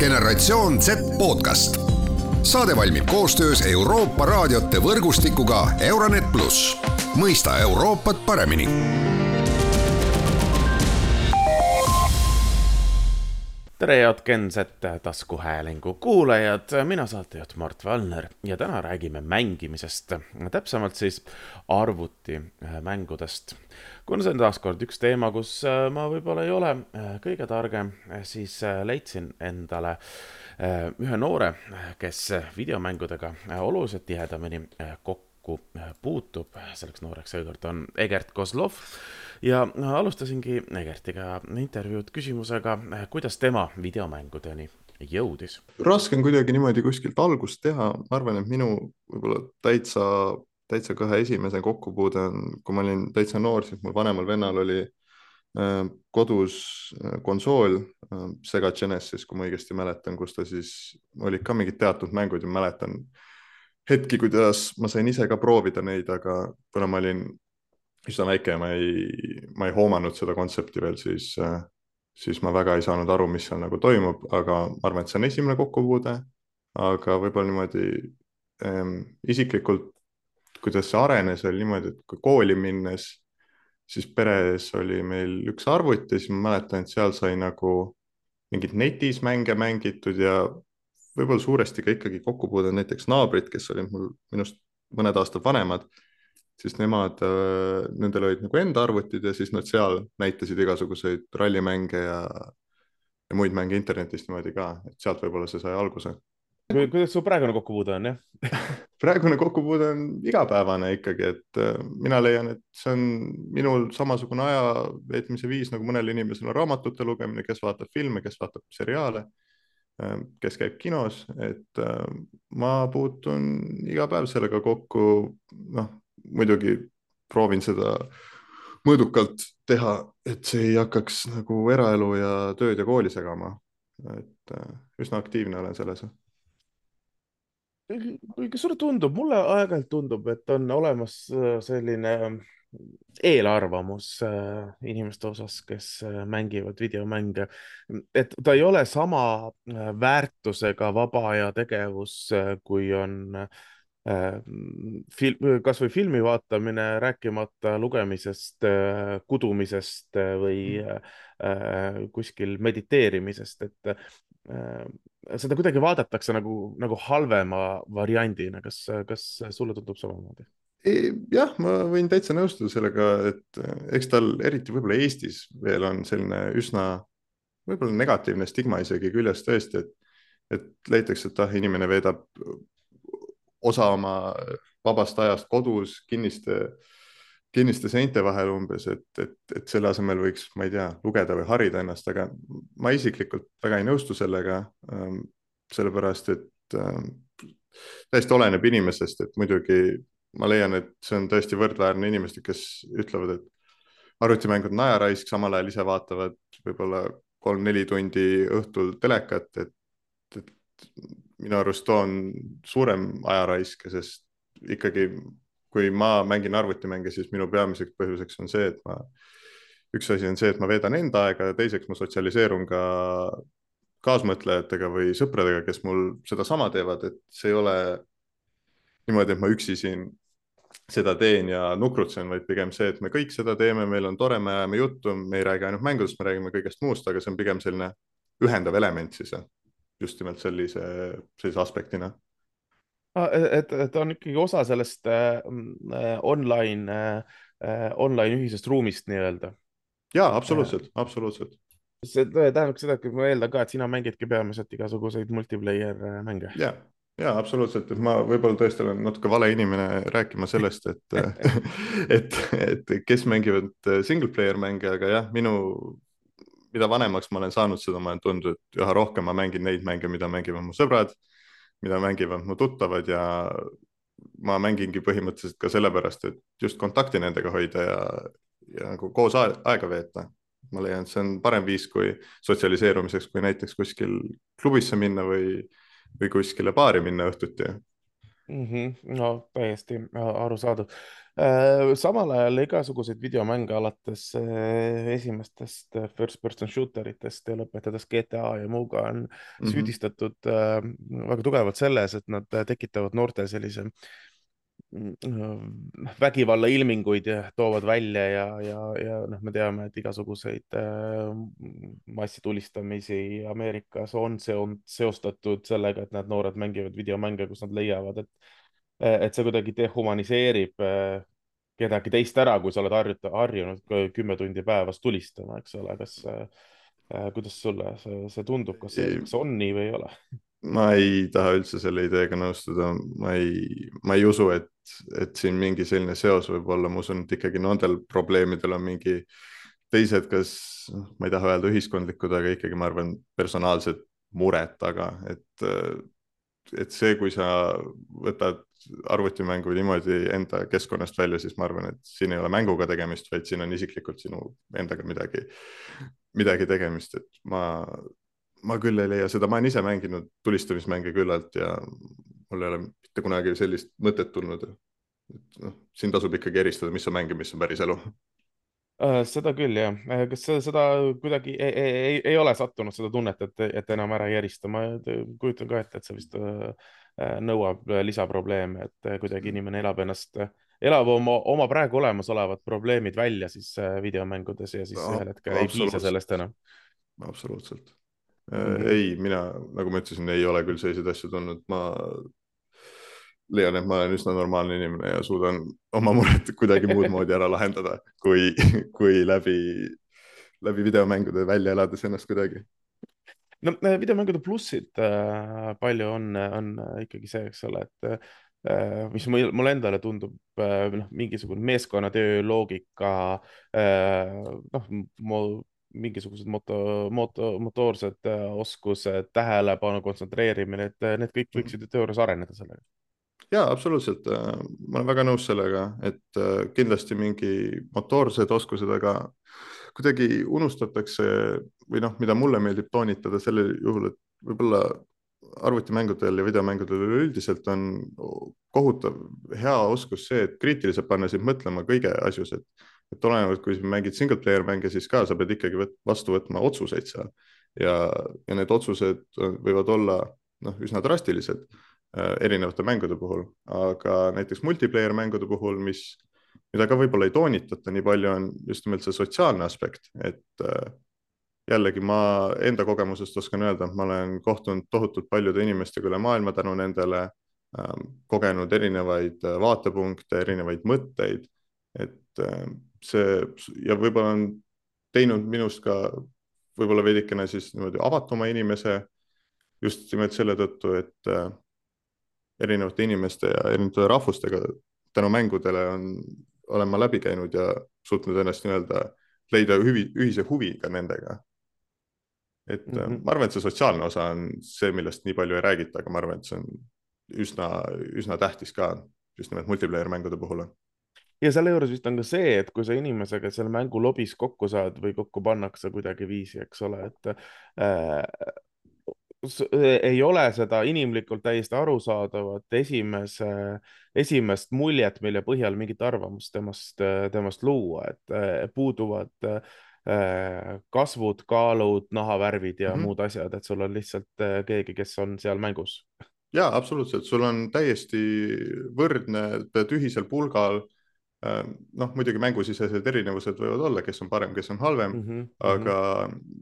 generatsioon Z podcast. saade valmib koostöös Euroopa raadiote võrgustikuga Euronet pluss, mõista Euroopat paremini tere, head Genset taskuhäälingu kuulajad, mina saatejuht Mart Valner ja täna räägime mängimisest, täpsemalt siis arvutimängudest. Kuna see on taaskord üks teema, kus ma võib-olla ei ole kõige targem, siis leidsin endale ühe noore, kes videomängudega oluliselt tihedamini kokku puutub, selleks nooreks seekord on Egert Kozlov. Ja alustasingi Egertiga intervjuud küsimusega, kuidas tema videomängudeni jõudis? raske on kuidagi niimoodi kuskilt algust teha, ma arvan, et minu võib-olla täitsa, täitsa kõhe esimese kokkupuude on, kui ma olin täitsa noor, siis mul vanemal vennal oli äh, kodus äh, konsool äh, Sega Genesis, kui ma õigesti mäletan, kus ta siis olid ka mingid teatud mängud ja mäletan hetki, kuidas ma sain ise ka proovida neid, aga kuna ma olin üsna väike ja ma ei, ma ei hoomanud seda kontsepti veel, siis, siis ma väga ei saanud aru, mis seal nagu toimub, aga ma arvan, et see on esimene kokkupuude. aga võib-olla niimoodi ähm, isiklikult, kuidas see arenes, oli niimoodi, et kui kooli minnes, siis peres oli meil üks arvuti, siis ma mäletan, et seal sai nagu mingid netis mänge mängitud ja võib-olla suuresti ka ikkagi kokkupuude näiteks naabrid, kes olid mul minust mõned aastad vanemad siis nemad, äh, nendel olid nagu enda arvutid ja siis nad seal näitasid igasuguseid rallimänge ja, ja muid mänge internetist niimoodi ka, et sealt võib-olla see sai alguse. Kuidas su praegune kokkupuude on, jah praegune kokkupuude on igapäevane ikkagi, et äh, mina leian, et see on minul samasugune aja veetmise viis nagu mõnel inimesel on raamatute lugemine, kes vaatab filme, kes vaatab seriaale, äh, kes käib kinos, et ma puutun iga päev sellega kokku, noh muidugi proovin seda mõõdukalt teha, et see ei hakkaks nagu eraelu ja tööd ja kooli segama. et äh, üsna aktiivne olen selles. Kas sulle tundub, mulle aeg-ajalt tundub, et on olemas äh, selline eelarvamus äh, inimeste osas, kes mängivad videomänge, et ta ei ole sama väärtusega vaba aja tegevus, kui on äh, Äh, film, kasvõi filmi vaatamine, rääkimata lugemisest, äh, kudumisest äh, või mm. kuskil mediteerimisest, et seda kuidagi vaadatakse nagu, nagu halvema variandina. kas, kas sulle tundub samamoodi? jah, ma võin täitsa nõustuda sellega, et eks tal eriti võib-olla Eestis veel on selline üsna võib-olla negatiivne stigma isegi küljes tõesti, et, et leitakse, et ah, inimene veedab osa oma vabast ajast kodus kinniste, kinniste seinte vahel umbes, et, et, et selle asemel võiks, ma ei tea, lugeda või harida ennast, aga ma isiklikult väga ei nõustu sellega. Ähm, sellepärast, et ähm, täiesti oleneb inimesest, et muidugi ma leian, et see on tõesti võrdväärne inimestele, kes ütlevad, et arvutimängud on ajaraisk, samal ajal ise vaatavad võib-olla kolm-neli tundi õhtul telekat, et, et minu arust on suurem ajaraisk, sest ikkagi kui ma mängin arvutimänge, siis minu peamiseks põhjuseks on see, et ma, üks asi on see, et ma veedan enda aega ja teiseks ma sotsialiseerun ka kaasmõtlejatega või sõpradega, kes mul sedasama teevad, et see ei ole niimoodi, et ma üksi siin seda teen ja nukrutsen, vaid pigem see, et me kõik seda teeme, meil on tore, me ajame juttu, me ei räägi ainult mängudest, me räägime kõigest muust, aga see on pigem selline ühendav element siis just nimelt sellise, sellise aspektina ah,. et, et on ikkagi osa sellest äh, äh online äh,, online ühisest ruumist nii-öelda. ja absoluutselt äh,, absoluutselt. see tähendab seda, et ma eeldan ka, et sina mängidki peamiselt igasuguseid multiplayer äh, mänge. ja, ja absoluutselt, et ma võib-olla tõesti olen natuke vale inimene rääkima sellest, et et, et kes mängivad single player mänge, aga jah, minu mida vanemaks ma olen saanud, seda ma olen tundnud, et üha rohkem ma mängin neid mänge, mida mängivad mu sõbrad, mida mängivad mu tuttavad ja ma mängingi põhimõtteliselt ka sellepärast, et just kontakti nendega hoida ja, ja nagu koos aega veeta. ma leian, et see on parem viis kui sotsialiseerumiseks, kui näiteks kuskil klubisse minna või, või kuskile baari minna õhtuti mm. -hmm. no täiesti arusaadav. Äh, samal ajal igasuguseid videomänge alates äh, esimestest äh, first person shooter itest ja lõpetades GTA ja muuga on mm -hmm. süüdistatud väga tugevalt selles, et nad tekitavad noortel sellise vägivalla ilminguid toovad välja ja, ja, ja noh, me teame, et igasuguseid äh, massitulistamisi Ameerikas on seostatud sellega, et need noored mängivad videomänge, kus nad leiavad, et, et see kuidagi dehumaniseerib äh, kedagi teist ära, kui sa oled harjuta, harjunud kümme tundi päevas tulistama, eks ole, kas äh,, kuidas sulle see, see tundub, see, kas see on nii või ei ole? Ma ei taha üldse selle ideega nõustuda, ma ei, ma ei usu, et, et siin mingi selline seos võib olla, ma usun, et ikkagi nendel probleemidel on mingi teised, kas, ma ei taha öelda ühiskondlikud, aga ikkagi ma arvan, personaalsed mured taga, et, et see, kui sa võtad arvutimängu niimoodi enda keskkonnast välja, siis ma arvan, et siin ei ole mänguga tegemist, vaid siin on isiklikult sinu endaga midagi, midagi tegemist, et ma ma küll ei leia seda, ma olen ise mänginud tulistamismänge küllalt ja mul ei ole mitte kunagi sellist mõtet tulnud. et noh, siin tasub ikkagi eristada, mis on mäng ja mis on päris elu uh,. seda küll jah, äh, kas seda, seda kuidagi ei, ei, ei, ei ole sattunud seda tunnet, et, et enam ära ei erista, ma kujutan ka ette, et see vist nõuab lisaprobleeme, et kuidagi inimene elab ennast elab oma, oma praegu olemasolevad probleemid välja siis videomängudes ja siis no, ühel hetkel ei piisa sellest enam. absoluutselt Mm -hmm. ei, mina, nagu ma ütlesin, ei ole küll selliseid asju tulnud, ma leian, et ma olen üsna normaalne inimene ja suudan oma mured kuidagi muud moodi ära lahendada, kui, kui läbi, läbi videomängude välja elades ennast kuidagi. no äh, videomängude plussid äh, palju on, on ikkagi see, eks ole, et äh, mis mulle endale tundub, noh, mingisugune meeskonnatöö loogika, noh, mingisugused moto, moto, motoorsed äh, oskused, tähelepanu kontsentreerimine, et äh, need kõik mhm. võiksid ju teoorias areneda sellega. ja absoluutselt, äh, ma olen väga nõus sellega, et kindlasti mingi motoorsed oskused, aga kuidagi unustatakse või noh, mida mulle meeldib toonitada sellel juhul, et võib-olla arvutimängudel ja videomängudel üleüldiselt on kohutav hea oskus see, et kriitiliselt panna sind mõtlema kõige asjus, et et olenevalt, kui mängid single player mänge, siis ka sa pead ikkagi võt, vastu võtma otsuseid seal. Ja, ja need otsused võivad olla noh, üsna drastilised äh, erinevate mängude puhul, aga näiteks multiplayer mängude puhul, mis, mida ka võib-olla ei toonitata nii palju, on just nimelt see sotsiaalne aspekt, et äh, jällegi ma enda kogemusest oskan öelda, et ma olen kohtunud tohutult paljude inimestega üle maailma tänu nendele äh,, kogenud erinevaid äh, vaatepunkte, erinevaid mõtteid, et äh, see ja võib-olla on teinud minust ka võib-olla veidikene siis niimoodi avatuma inimese just nimelt selle tõttu, et äh, erinevate inimeste ja erinevate rahvustega tänu mängudele on, olen ma läbi käinud ja suutnud ennast nii-öelda leida hüvi, ühise huvi ka nendega. et mm -hmm. ma arvan, et see sotsiaalne osa on see, millest nii palju ei räägita, aga ma arvan, et see on üsna, üsna tähtis ka just nimelt multiplayer mängude puhul ja selle juures vist on ka see, et kui sa inimesega seal mängu lobis kokku saad või kokku pannakse kuidagiviisi, eks ole, et äh, ei ole seda inimlikult täiesti arusaadavat esimese, esimest muljet, mille põhjal mingit arvamust temast, temast luua, et äh, puuduvad äh, kasvud, kaalud, nahavärvid ja mm -hmm. muud asjad, et sul on lihtsalt äh, keegi, kes on seal mängus. ja absoluutselt, sul on täiesti võrdne, tühisel pulgal Äh, noh, muidugi mängusisesed erinevused võivad olla, kes on parem, kes on halvem mm, -hmm. aga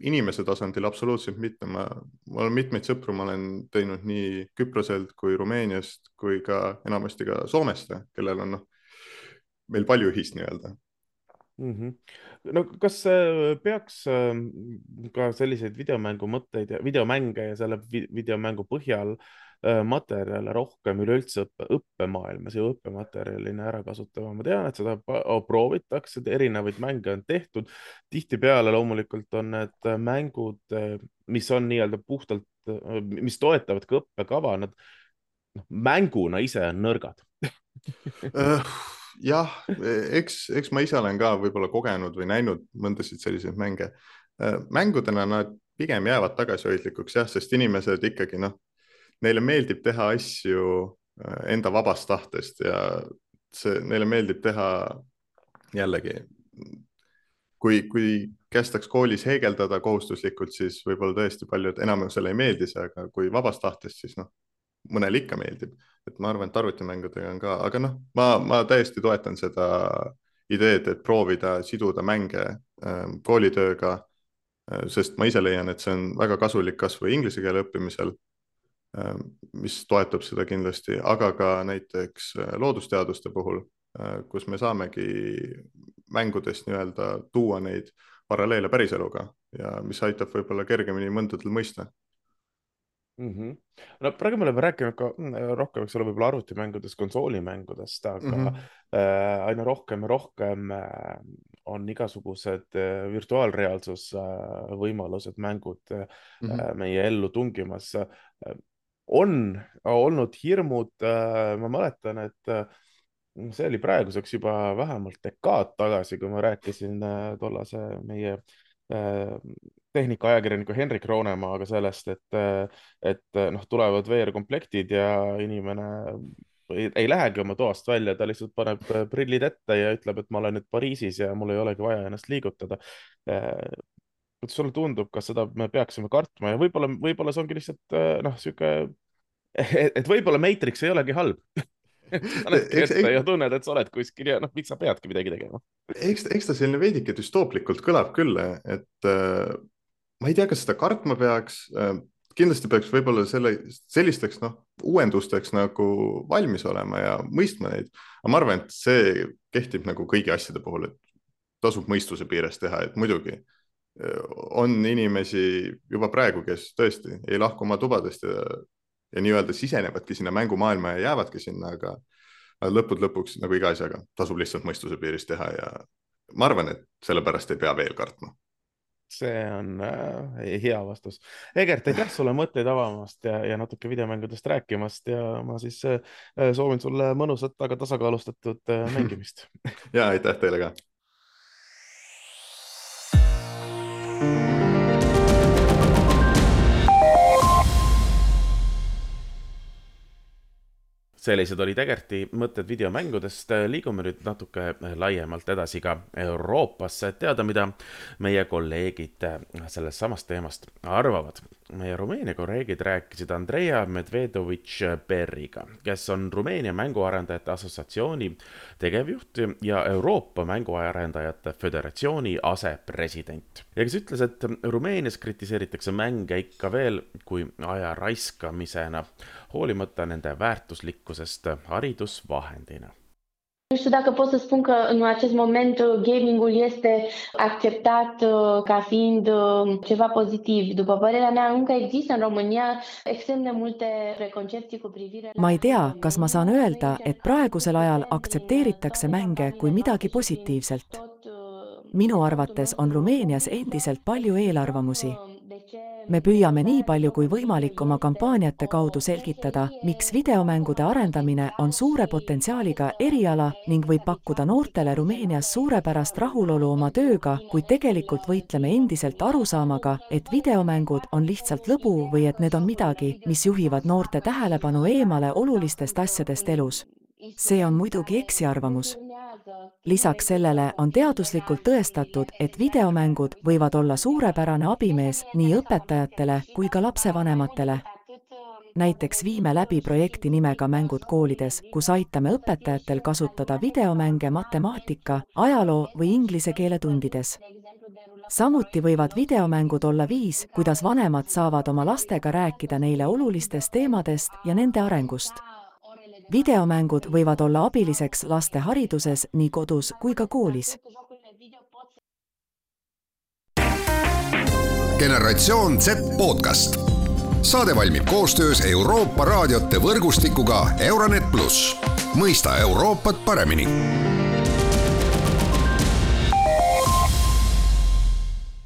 inimese tasandil absoluutselt mitte. ma, mul on mitmeid sõpru, ma olen teinud nii Küproselt kui Rumeeniast kui ka enamasti ka Soomest, kellel on noh, meil palju ühist nii-öelda mm. -hmm. no kas peaks ähm, ka selliseid videomängu mõtteid ja videomänge ja selle videomängu põhjal äh, Äh, materjale rohkem üleüldse õppe, õppemaailmas ja õppematerjalina ära kasutama. ma tean, et seda proovitakse, erinevaid mänge on tehtud. tihtipeale loomulikult on need mängud, äh, mis on nii-öelda puhtalt, äh, mis toetavad ka õppekava, nad noh, mänguna ise on nõrgad jah, eks, eks ma ise olen ka võib-olla kogenud või näinud mõndasid selliseid mänge. mängudena nad pigem jäävad tagasihoidlikuks jah, sest inimesed ikkagi noh, neile meeldib teha asju enda vabast tahtest ja see, neile meeldib teha jällegi, kui, kui kästaks koolis heegeldada kohustuslikult, siis võib-olla tõesti paljud, enamusele ei meeldi see, aga kui vabast tahtest, siis noh, mõnele ikka meeldib, et ma arvan, et arvutimängudega on ka, aga noh, ma, ma täiesti toetan seda ideed, et proovida siduda mänge äh, koolitööga äh,. sest ma ise leian, et see on väga kasulik kasvõi inglise keele õppimisel äh,, mis toetab seda kindlasti, aga ka näiteks äh, loodusteaduste puhul Äh, kus me saamegi mängudest nii-öelda tuua neid paralleele päriseluga ja mis aitab võib-olla kergemini mõndadel mõista mm. -hmm. no praegu me oleme rääkinud ka mm, rohkem, eks ole, võib-olla arvutimängudest, konsoolimängudest, aga mm -hmm. äh, aina rohkem ja rohkem äh, on igasugused äh, virtuaalreaalsus äh, võimalused, mängud äh, mm -hmm. meie ellu tungimas äh,. On olnud hirmud äh,, ma mäletan, et äh, see oli praeguseks juba vähemalt dekaad tagasi, kui ma rääkisin äh, tollase meie tehnikaajakirjaniku Henrik Roonemaaga sellest, et, et noh, tulevad VR-komplektid ja inimene ei, ei lähegi oma toast välja, ta lihtsalt paneb prillid ette ja ütleb, et ma olen nüüd Pariisis ja mul ei olegi vaja ennast liigutada. kuidas sulle tundub, kas seda me peaksime kartma ja võib-olla, võib-olla see ongi lihtsalt noh, sihuke, et võib-olla Matrix ei olegi halb panedki ette ja tunned, et sa oled kuskil ja noh, miks sa peadki midagi tegema. eks, eks ta selline veidike düstooplikult kõlab küll, et äh, ma ei tea, kas seda kartma peaks äh,. kindlasti peaks võib-olla selle, sellisteks noh, uuendusteks nagu valmis olema ja mõistma neid. aga ma arvan, et see kehtib nagu kõigi asjade puhul, et tasub mõistuse piires teha, et muidugi äh, on inimesi juba praegu, kes tõesti ei lahku oma tubadest ja ja nii-öelda sisenevadki sinna mängumaailma ja jäävadki sinna, aga lõppude lõpuks nagu iga asjaga tasub lihtsalt mõistuse piiris teha ja ma arvan, et sellepärast ei pea veel kartma. See on äh, hea vastus. Egert, aitäh sulle mõtteid avamast ja, ja natuke videomängudest rääkimast ja ma siis äh, soovin sulle mõnusat, aga tasakaalustatud äh, mängimist. Ja aitäh teile ka sellised olid Egerti mõtted videomängudest. liigume nüüd natuke laiemalt edasi ka Euroopasse, et teada, mida meie kolleegid sellest samast teemast arvavad. Meie Rumeenia kolleegid rääkisid Andrea Medvedovitš-Berriga, kes on Rumeenia Mänguarendajate Assotsiatsiooni tegevjuht ja Euroopa Mänguarendajate Föderatsiooni asepresident. ja kes ütles, et Rumeenias kritiseeritakse mänge ikka veel kui aja raiskamisena hoolimata nende väärtuslikkusest haridusvahendina. Nu știu dacă pot să spun că în acest moment gamingul este acceptat ca fiind ceva pozitiv. După părerea mea, încă există în România extrem de multe preconcepții cu privire la... ma ei tea, kas ma saan öelda, et praegusel ajal aktsepteeritakse mänge kui midagi positiivselt. minu arvates on Rumeenias endiselt palju eelarvamusi me püüame nii palju kui võimalik oma kampaaniate kaudu selgitada, miks videomängude arendamine on suure potentsiaaliga eriala ning võib pakkuda noortele Rumeenias suurepärast rahulolu oma tööga, kuid tegelikult võitleme endiselt arusaamaga, et videomängud on lihtsalt lõbu või et need on midagi, mis juhivad noorte tähelepanu eemale olulistest asjadest elus. see on muidugi eksiarvamus lisaks sellele on teaduslikult tõestatud, et videomängud võivad olla suurepärane abimees nii õpetajatele kui ka lapsevanematele. näiteks viime läbi projekti nimega Mängud koolides, kus aitame õpetajatel kasutada videomänge matemaatika, ajaloo või inglise keele tundides samuti võivad videomängud olla viis, kuidas vanemad saavad oma lastega rääkida neile olulistest teemadest ja nende arengust videomängud võivad olla abiliseks laste hariduses nii kodus kui ka koolis. generatsioon Z podcast. saade valmib koostöös Euroopa raadiote võrgustikuga Euronet pluss, mõista Euroopat paremini